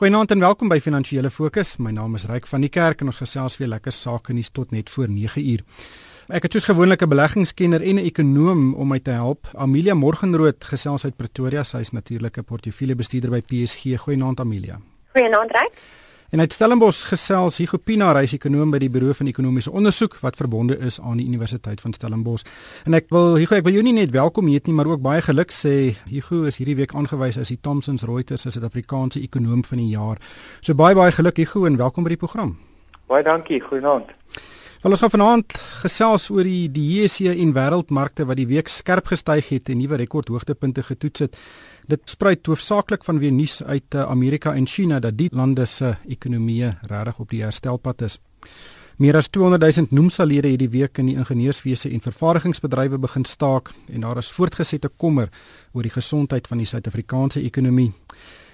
Goeienaand en welkom by Finansiële Fokus. My naam is Ryk van die Kerk en ons gesels weer lekker sake nuus tot net voor 9 uur. Ek het soos gewoonlik 'n beleggingskenner en 'n ekonoom om my te help. Amelia Morgenrood gesels uit Pretoria. Sy is natuurlik 'n portefeuljebestuurder by PSG. Goeienaand Amelia. Goeienaand Ryk. En uit Stellenbosch gesels Hugo Pina, hy is ekonoom by die Buro van Ekonomiese Onderzoek wat verbonde is aan die Universiteit van Stellenbosch. En ek wil Hugo, ek wil jou nie net welkom heet nie, maar ook baie geluk sê. Hugo is hierdie week aangewys as die Thomson Reuters as Suid-Afrikaanse ekonoom van die jaar. So baie baie geluk Hugo en welkom by die program. Baie dankie, goeienaand. Wel ons gaan vanaand gesels oor die die JSE en wêreldmarkte wat die week skerp gestyg het en nuwe rekordhoogtepunte getoets het. Dit spruit hoofsaaklik van weer nuus uit uh, Amerika en China dat die lande se ekonomieë regtig op die herstelpad is. Meer as 200 000 noemsalede het die week in die ingenieurswese en vervaardigingsbedrywe begin staak en daar is voortgesette kommer oor die gesondheid van die Suid-Afrikaanse ekonomie.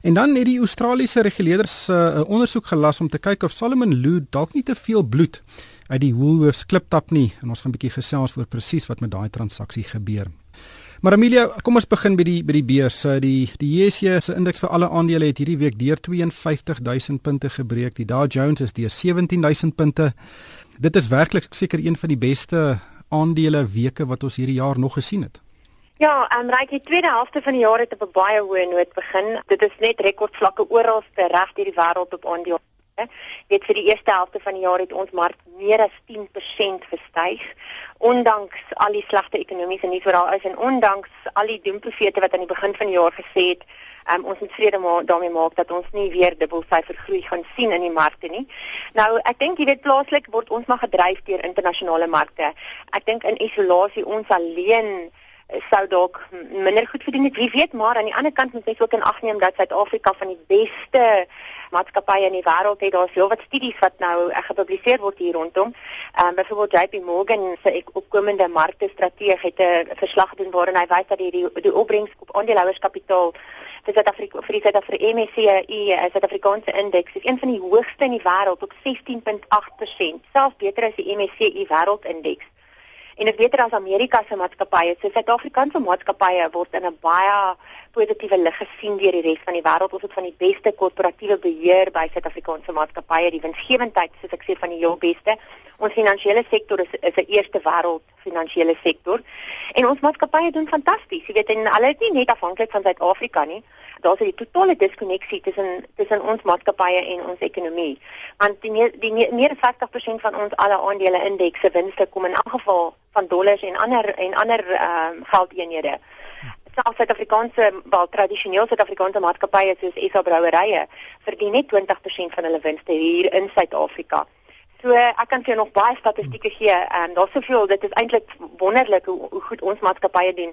En dan het die Australiese reguleerders 'n uh, ondersoek gelas om te kyk of Solomon Loo dalk nie te veel bloed uit die Woolworths kliptap nie en ons gaan 'n bietjie gesels oor presies wat met daai transaksie gebeur. Maar Amelia, kom ons begin by die by die beurs. Die die JSE se indeks vir alle aandele het hierdie week deur 52000 punte gebreek. Die Dow Jones is deur 17000 punte. Dit is werklik seker een van die beste aandele weke wat ons hierdie jaar nog gesien het. Ja, ehm um, reg die tweede helfte van die jaar het op 'n baie hoë noot begin. Dit is net rekordvlakke oral reg deur die wêreld op aandele Net vir die eerste helfte van die jaar het ons mark meer as 10% gestyg, ondanks al die slegte ekonomiese nuus wat daar is en ondanks al die doemprofete wat aan die begin van die jaar gesê het, um, ons moet vrede maak daarmee maak dat ons nie weer dubbelsyfer groei gaan sien in die markte nie. Nou, ek dink jy weet plaaslik word ons maar gedryf deur internasionale markte. Ek dink in isolasie ons alleen sou dalk minder goed verdien het. Wie weet, maar aan die ander kant moet jy ook in ag neem dat Suid-Afrika van die beste maatskappye in die wêreld het. Daar's heelwat studies wat nou uh, gepubliseer word hier rondom. Ehm um, byvoorbeeld JP Morgan se opkomende marktestrategie het 'n verslag gedoen waarin hy wys dat die die, die opbrengs op aandeelhouerskapitaal vir Suid-Afrika vir die Suid-Afrika MSCI uh, Suid-Afrikaanse indeks is een van die hoogste in die wêreld op 16.8%, selfs beter as die MSCI wêreldindeks. En ek weet dat as Amerika se maatskappye, so Suid-Afrikaanse maatskappye word in 'n baie positiewe lig gesien deur die res van die wêreld. Ons het van die beste korporatiewe beheer by Suid-Afrikaanse maatskappye, die winsgewendheid soos ek sê van die heel beste. Ons finansiële sektor is is 'n eerste wêreld finansiële sektor. En ons maatskappye doen fantasties. Jy weet, en hulle is nie net afhanklik van Suid-Afrika nie daar's 'n totale diskonneksie tussen tussen ons maatskappye en ons ekonomie. Want die meer, die meer as 50% van ons alle aandele indekse winste kom in geval van dollars en ander en ander ehm um, geldeenhede. Selfs Suid-Afrikaanse wel tradisioneel Suid-Afrikaanse maatskappye soos SA Brouwerye verdien net 20% van hulle winste hier in Suid-Afrika. So ek kan vir jou nog baie statistieke gee. Ehm um, daar's soveel, dit is eintlik wonderlik hoe, hoe goed ons maatskappye doen.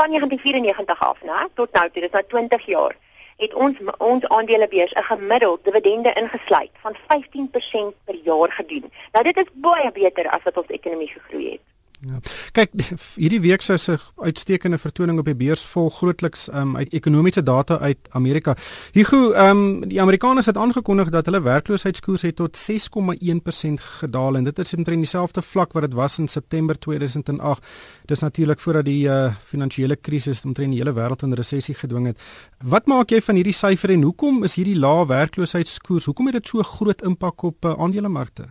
Van 1994 af, né, tot nou, dit is nou 20 jaar het ons ons aandelebeurs 'n gemiddeld dividende ingesluit van 15% per jaar gedoen. Nou dit is baie beter as wat ons ekonomie gegroei het. Ja. Kyk, hierdie week sou se uitstekende vertoning op die beurs vol grootliks um, uit ekonomiese data uit Amerika. Hugo, ehm um, die Amerikaners het aangekondig dat hulle werkloosheidskoers het tot 6,1% gedaal en dit is omtrent dieselfde vlak wat dit was in September 2008. Dis natuurlik voordat die uh, finansiële krisis omtrent die hele wêreld in resessie gedwing het. Wat maak jy van hierdie syfer en hoekom is hierdie lae werkloosheidskoers? Hoekom het dit so groot impak op uh, aandelemarkte?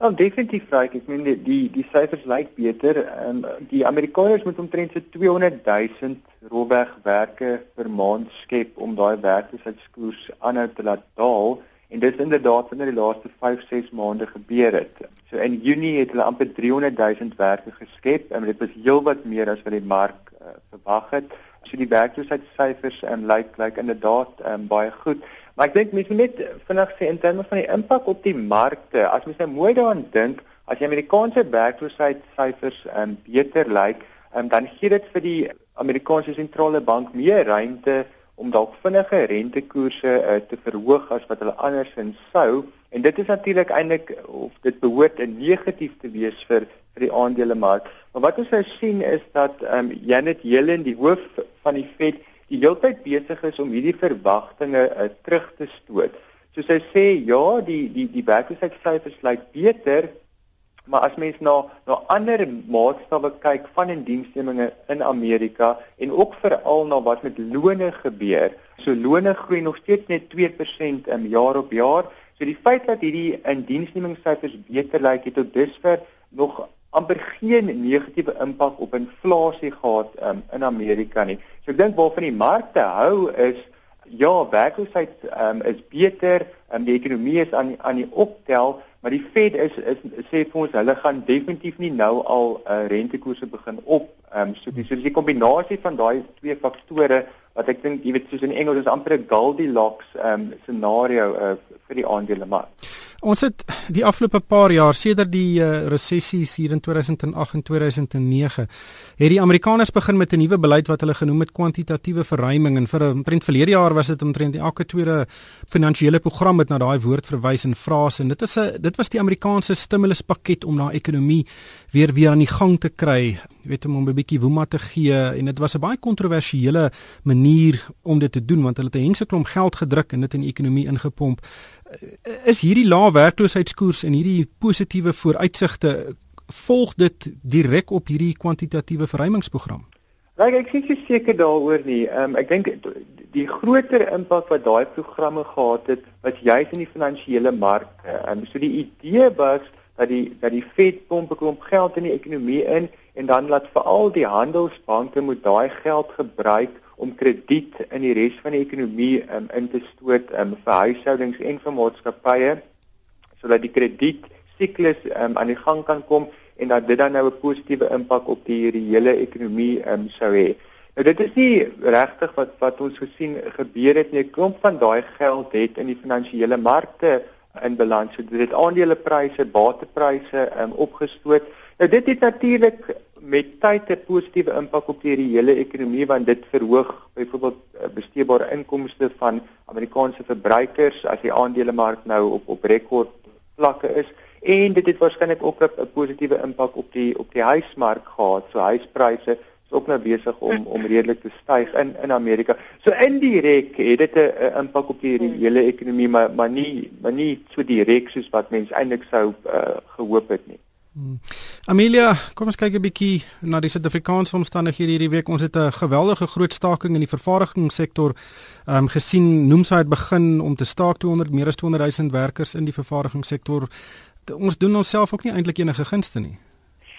Ja, definitief reg. Ek meen die die, die syfers lyk beter. Ehm die Amerikaners moet omtrent so 200 000 rolweg werke per maand skep om daai werkloosheidskoers aanhou te laat daal en dit is inderdaad binne die laaste 5-6 maande gebeur het. So in Junie het hulle amper 300 000 werke geskep en dit was heelwat meer as wat die mark uh, verwag het. So die werkloosheidssyfers um, lyk lyk inderdaad um, baie goed. Maar ek dink mense moet net vinnig sê in terme van die impak op die markte. As mens nou mooi daaraan dink, as die Amerikaanse werkloosheidssyfers um, beter lyk, um, dan gee dit vir die Amerikaanse sentrale bank meer ruimte om dalk vinniger rentekoerse uh, te verhoog as wat hulle andersins sou. En dit is natuurlik eintlik of dit behoort 'n negatief te wees vir vir die aandelemark. Maar wat ons nou sien is dat ehm um, Janet Yellen, die hoof van die Fed, die hele tyd besig is om hierdie verwagtinge uh, terug te stoot. So sy sê ja, die die die werkloosheidsyfers lyk beter, maar as mens na na ander maatstawwe kyk van indiensnemings in Amerika en ook veral na wat met lone gebeur, So lone groei nog steeds net 2% um, jaar op jaar. So die feit dat hierdie indiensnemingssyfers beter lyk het tot dusver nog amper geen negatiewe impak op inflasie gehad um, in Amerika nie. Ek dink waarvan die markte hou is ja, werkloosheid um, is beter, um, die ekonomie is aan aan die optel, maar die Fed is, is sê vir ons hulle gaan definitief nie nou al uh, rentekoerse begin op um, so dis so die kombinasie van daai twee faktore wat ek dink jy weet soos in Engels is amper 'n Goldilocks um, scenario uh, vir die aandelemark. Ons het die afgelope paar jaar sedert die uh, resessies hier in 2008 en 2009 het die Amerikaners begin met 'n nuwe beleid wat hulle genoem het kwantitatiewe verruiming. En vir 'n omtrent verlede jaar was dit omtrent elke tweede finansiële program het na daai woord verwys en frase en dit is 'n dit was die Amerikaanse stimuluspakket om na ekonomie weer weer aan die gang te kry. Weet om 'n bietjie woema te gee. En dit was 'n baie kontroversiële manier om dit te doen want hulle het 'n hengse klomp geld gedruk en dit in die ekonomie ingepomp is hierdie lae werkloosheidskoers en hierdie positiewe vooruitsigte volg dit direk op hierdie kwantitatiewe verruimingsprogram? Like, ek sê seker daaroor nie. Um, ek dink die groter impak wat daai programme gehad het, was juis in die finansiële markte. Um, so die idee was dat die dat die Fed pomp 'n klomp geld in die ekonomie in en dan laat veral die handelsbanke moet daai geld gebruik om krediet in die res van die ekonomie um, in te stoot um, vir huishoudings en vir maatskappye sodat die krediet siklus um, aan die gang kan kom en dat dit dan nou 'n positiewe impak op die hele ekonomie um, sou hê. Nou dit is nie regtig wat wat ons gesien gebeur het nie. 'n Klomp van daai geld het in die finansiële markte in balans. So dit het aandelepryse, batepryse um, opgestoot. Nou dit het natuurlik met tyd 'n positiewe impak op die hele ekonomie want dit verhoog byvoorbeeld eh, besteedbare inkomste van Amerikaanse verbruikers as die aandelemark nou op op rekord vlakke is en dit het waarskynlik ook 'n positiewe impak op die op die huismark gehad. So huispryse is ook nou besig om om redelik te styg in in Amerika. So indirek het dit 'n impak op die hele ekonomie maar maar nie maar nie so direk soos wat mense eintlik sou uh, gehoop het nie. Hmm. Amelia, kom ons kyk 'n bietjie na die Suid-Afrikaanse omstandighede hierdie week. Ons het 'n geweldige groot staking in die vervaardigingssektor ehm um, gesien. Noemsa het begin om te staak 200 meer as 200 000 werkers in die vervaardigingssektor. Ons doen onsself ook nie eintlik enige gunste nie.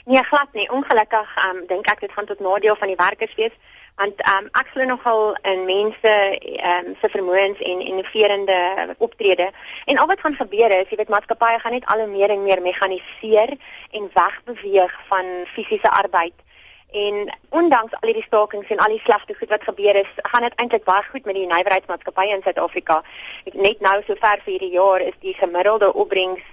Nee, glad nie. Ongelukkig ehm um, dink ek dit gaan tot nadeel van die werkers wees want um, ek glo nogal in mense um, se vermoëns en innoverende optrede. En al wat gaan gebeur is jy weet maatskappye gaan net al hoe meer en meer mekaniseer en wegbeweeg van fisiese arbeid. En ondanks al hierdie stakings en al die slegte goed wat gebeur is gaan dit eintlik baie goed met die nywerheidsmaatskappye in Suid-Afrika. Net nou sover vir hierdie jaar is die gemiddelde opbrengs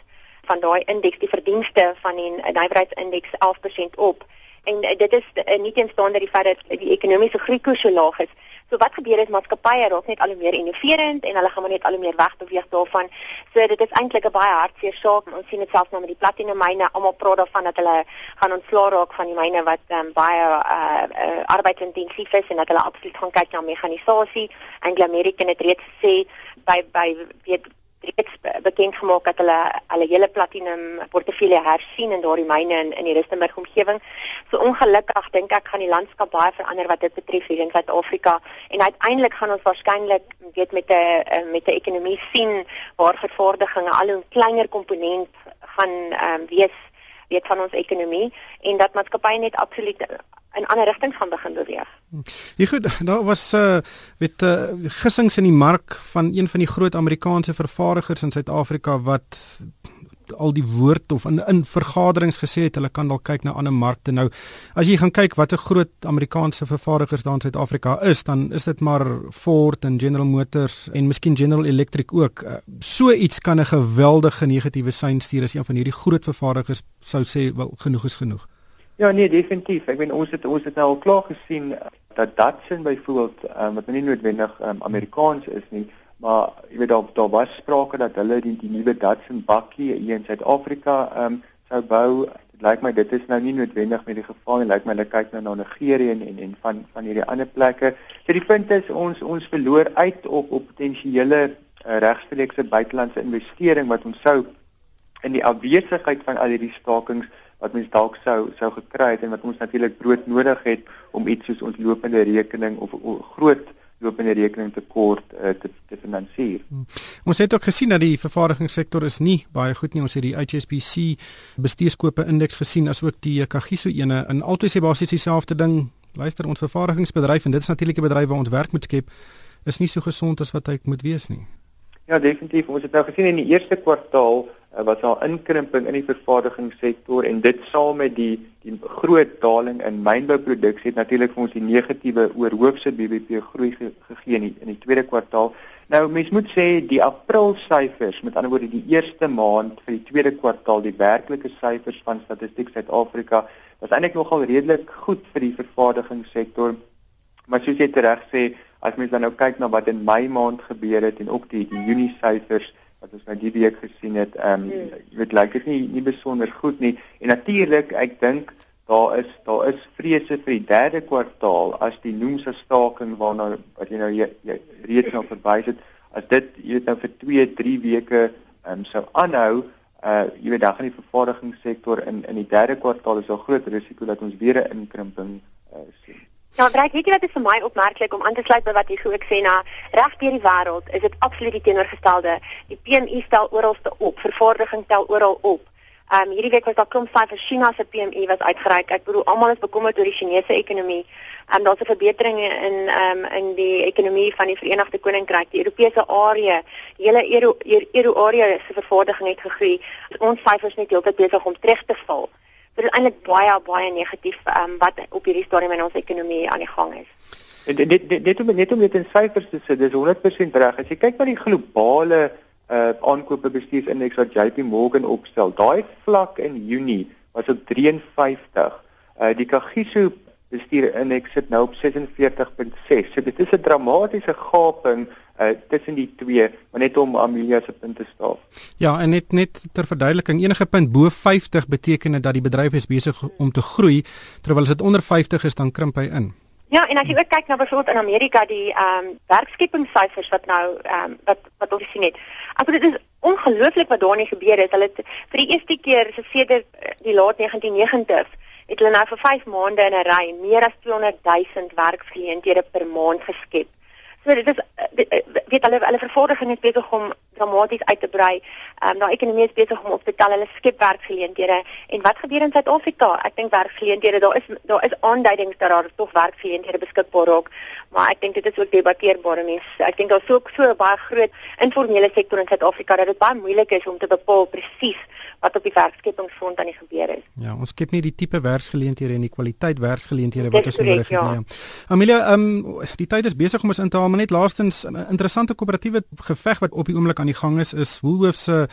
van daai indeks die verdienste van die nywerheidsindeks 11% op en uh, dit is uh, nie teenstaande die feit dat die ekonomiese groeikoers so laag is. So wat gebeur is maatskappye raak net al hoe meer innoverend en hulle gaan maar net al hoe meer wegbeweeg daarvan. So dit is eintlik 'n baie hartseer saak. Ons sien dit selfs nou met die platinum myne. Almal praat daarvan dat hulle gaan ontslaa raak van die myne wat um, baie uh, uh, arbeidsintensief is en dat hulle absoluut gaan kyk na mekanisasie. Anglo American het reeds gesê by by weet reeds bekend gemaak dat hulle hulle hele platinum portefeulje hersien in daardie myne in in die Rustenburg omgewing. So ongelukkig dink ek gaan die landskap baie verander wat dit betref hier in Suid-Afrika en uiteindelik gaan ons waarskynlik weet met 'n met 'n ekonomie sien waar vervaardiging al 'n kleiner komponent gaan um, wees weet van ons ekonomie en dat maatskappye net absoluut in ander rigtings gaan begin beweeg. Ja goed, daar was uh met uh gissings in die mark van een van die groot Amerikaanse vervaardigers in Suid-Afrika wat al die woord of in in vergaderings gesê het hulle kan dalk kyk na ander markte. Nou as jy gaan kyk watter groot Amerikaanse vervaardigers daar in Suid-Afrika is, dan is dit maar Ford en General Motors en miskien General Electric ook. Uh, so iets kan 'n geweldige negatiewe sein stuur as een van hierdie groot vervaardigers sou sê wel genoeg is genoeg. Ja nee, definitief. Ek meen ons het ons het nou al klaar gesien dat Datsun byvoorbeeld um, wat nou nie noodwendig um, Amerikaans is nie, maar jy weet daar daar was sprake dat hulle die die nuwe Datsun bakkie hier in Suid-Afrika um, sou bou. Dit lyk my dit is nou nie noodwendig met die geval nie. Lyk my hulle kyk nou na Nigerië en, en en van van hierdie ander plekke. So die punt is ons ons verloor uit op op potensiële uh, regstreekse buitelandse investering wat ons sou in die afwesigheid van al hierdie stakings wat mens dalk sou sou gekry het en wat ons natuurlik brood nodig het om iets soos ons lopende rekening of, of groot lopende rekening tekort uh, te te finansier. Hmm. Ons het ook gesien dat die vervaardigingssektor is nie baie goed nie. Ons het die HSBC bestuurskope indeks gesien asook die Kagiso ene en altyd sê basies dieselfde ding. Luister, ons vervaardigingsbedryf en dit is natuurlik 'n bedryf waar ons werk moet skep, is nie so gesond as wat hy moet wees nie. Ja, definitief. Ons het nou gesien in die eerste kwartaal uh, was daar inkrimping in die vervaardigingssektor en dit saam met die die groot daling in mynbouproduksie het natuurlik vir ons die negatiewe oorhoofse BBP groei ge gegee in die, in die tweede kwartaal. Nou mens moet sê die April syfers, met ander woorde die eerste maand vir die tweede kwartaal, die werklike syfers van Statistiek Suid-Afrika was eintlik nogal redelik goed vir die vervaardigingssektor. Maar soos jy reg sê, as mens dan nou kyk na wat in Mei maand gebeur het en ook die, die Junie syfers wat ons nou die week gesien het, ehm um, jy weet lyk dit nie nie besonder goed nie. En natuurlik, ek dink daar is daar is vrese vir die derde kwartaal as die noemse staking waarna wat jy nou jy, jy reeds nou verwys het, as dit jy weet nou vir 2, 3 weke ehm um, sou aanhou, uh jy weet dan gaan die vervaardigingssektor in in die derde kwartaal is 'n groot risiko dat ons weer 'n inkrimping uh, sien. Ja, Drake, weet jy wat is vir my opmerklik om aan te sluit by wat jy ook sê na reg deur die wêreld is dit absoluut die teenoorgestelde. Die PMI stel oralste op, vervaardiging tel oral op. Ehm um, hierdie week was daar klomp syfers China se PMI was uitgereik. Ek bedoel almal is bekommerd oor die Chinese ekonomie. Ehm um, daar's 'n verbetering in ehm um, in die ekonomie van die Verenigde Koninkryk, die Europese area, die hele euro euro area se vervaardiging het gegroei. Ons syfers net heeltyd besig om terug te val dit is eintlik baie baie negatief um, wat op hierdie stadium in ons ekonomie aan die gang is. Dit dit net om net om dit in syfers te sit, dis 100% reg. As jy kyk na die globale uh aankope bestuursindeks wat JP Morgan opstel, daai vlak in Junie was op 53. Uh die Kagiso bestuursindeks sit nou op 46.6. So dit is 'n dramatiese gaping uh tussen die twee, maar net om Amelia se punt te staaf. Ja, en net net ter verduideliking, enige punt bo 50 beteken dat die bedryf is besig om te groei, terwyl as dit onder 50 is dan krimp hy in. Ja, en as jy ook kyk na byvoorbeeld in Amerika die ehm um, werkskepingssyfers wat nou ehm um, wat wat ons sien het. Also dit is ongelooflik wat daar nie gebeur het. Hulle het vir die eerste keer sedert eh, die laat 1990s het hulle nou vir 5 maande in 'n ry meer as 200 000 werksgeleenthede per maand geskep. Dit is eh, eh, weet hulle hulle vervorming is besig om dramaties uit te brei. Ehm um, nou ekonomie is besig om op te tel. Hulle skep werksgeleenthede. En wat gebeur in Suid-Afrika? Ek dink werksgeleenthede, daar is daar is aanduidings dat daar tog werksgeleenthede beskikbaar raak, maar ek dink dit is ook debatteerbaar mense. Ek dink daar's ook so baie groot informele sektor in Suid-Afrika dat dit baie moeilik is om te bepaal presies wat op die werkskepingsfront aan die gebeur is. Ja, ons skep nie die tipe werksgeleenthede en die kwaliteit werksgeleenthede wat ons nodig het ja. nie. Amelia, ehm um, die tyd is besig om ons in te haal, maar net laastens 'n interessante koöperatiewe geveg wat op die oomblik aan die gang is is Woolworths se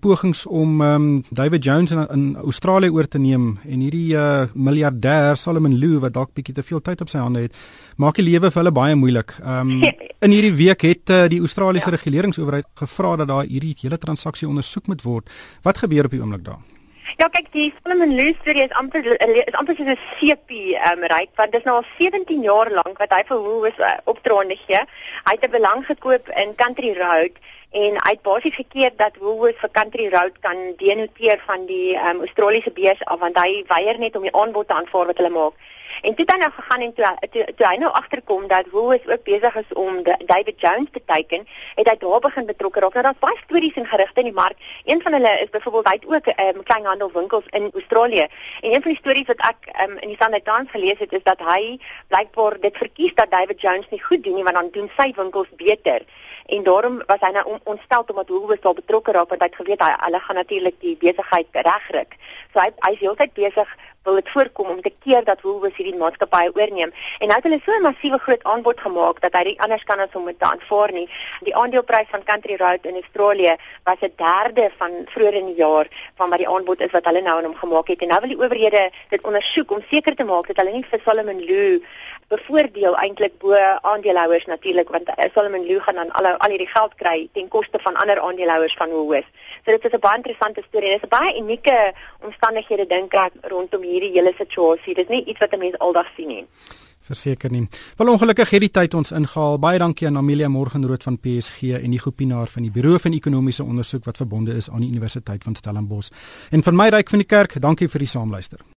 pogings om um, David Jones in, in Australië oor te neem en hierdie uh, miljardêr Solomon Lew wat dalk bietjie te veel tyd op sy hande het, maak die lewe vir hulle baie moeilik. Um in hierdie week het uh, die Australiese ja. regeringsowerheid gevra dat daar hierdie hele transaksie ondersoek moet word. Wat gebeur op die oomblik daar? Ja, kyk, die Solomon Lew storie is amper is amper soos 'n sepie um, ryk want dit is nou al 17 jaar lank wat hy vir Woolworths uh, opdraande gee. Hy het 'n belang gekoop in Country Road en hy het basies gekeer dat Woolworths vir Country Road kan denoteer van die um, Australiese beurs af want hy weier net om die aanbod te aanvaar wat hulle maak. En toe dan nou gegaan en toe, toe, toe hy nou agterkom dat Woolworths ook besig is om de, David Jones te teiken, het hy daar begin betrokke raak. Nou daar's baie stories en gerugte in die mark. Een van hulle is byvoorbeeld hy het ook 'n um, kleinhandelwinkels in Australië. En een van die stories wat ek um, in die Sunday Times gelees het is dat hy blykbaar dit verkies dat David Jones nie goed doen nie want dan doen sy winkels beter. En daarom was hy nou ontstel omdat Woolworths daar betrokke raak want hy het geweet hy hulle gaan natuurlik die besigheid regryk. So hy hy is heeltyd besig wil dit voorkom om te keer dat Woolworths hierdie maatskappy oorneem. En nou het hulle so 'n massiewe groot aanbod gemaak dat hy nie anders kan as om dit te aanvaar nie. Die aandeleprys van Country Road in Australië was 'n derde van vroeër in die jaar van wat die aanbod is wat hulle nou aan hom gemaak het. En nou wil die owerhede dit ondersoek om seker te maak dat hulle nie vir Solomon Lew bevoordeel eintlik bo aandeelhouers natuurlik want uh, Solomon Lew gaan dan al al hierdie geld kry ten koste van ander aandeelhouers van Woolworths. So dit is 'n baie interessante storie en dit is 'n baie unieke omstandighede dink ek rondom hier hierdie hele situasie. Dit is nie iets wat 'n mens aldag sien nie. Verseker nie. Wel ongelukkig het die tyd ons ingehaal. Baie dankie aan Amelia Morgenrood van PSG en die Gopinaar van die Buro van Ekonomiese Onderzoek wat verbonde is aan die Universiteit van Stellenbosch. En van my ryk van die kerk, dankie vir die saamluister.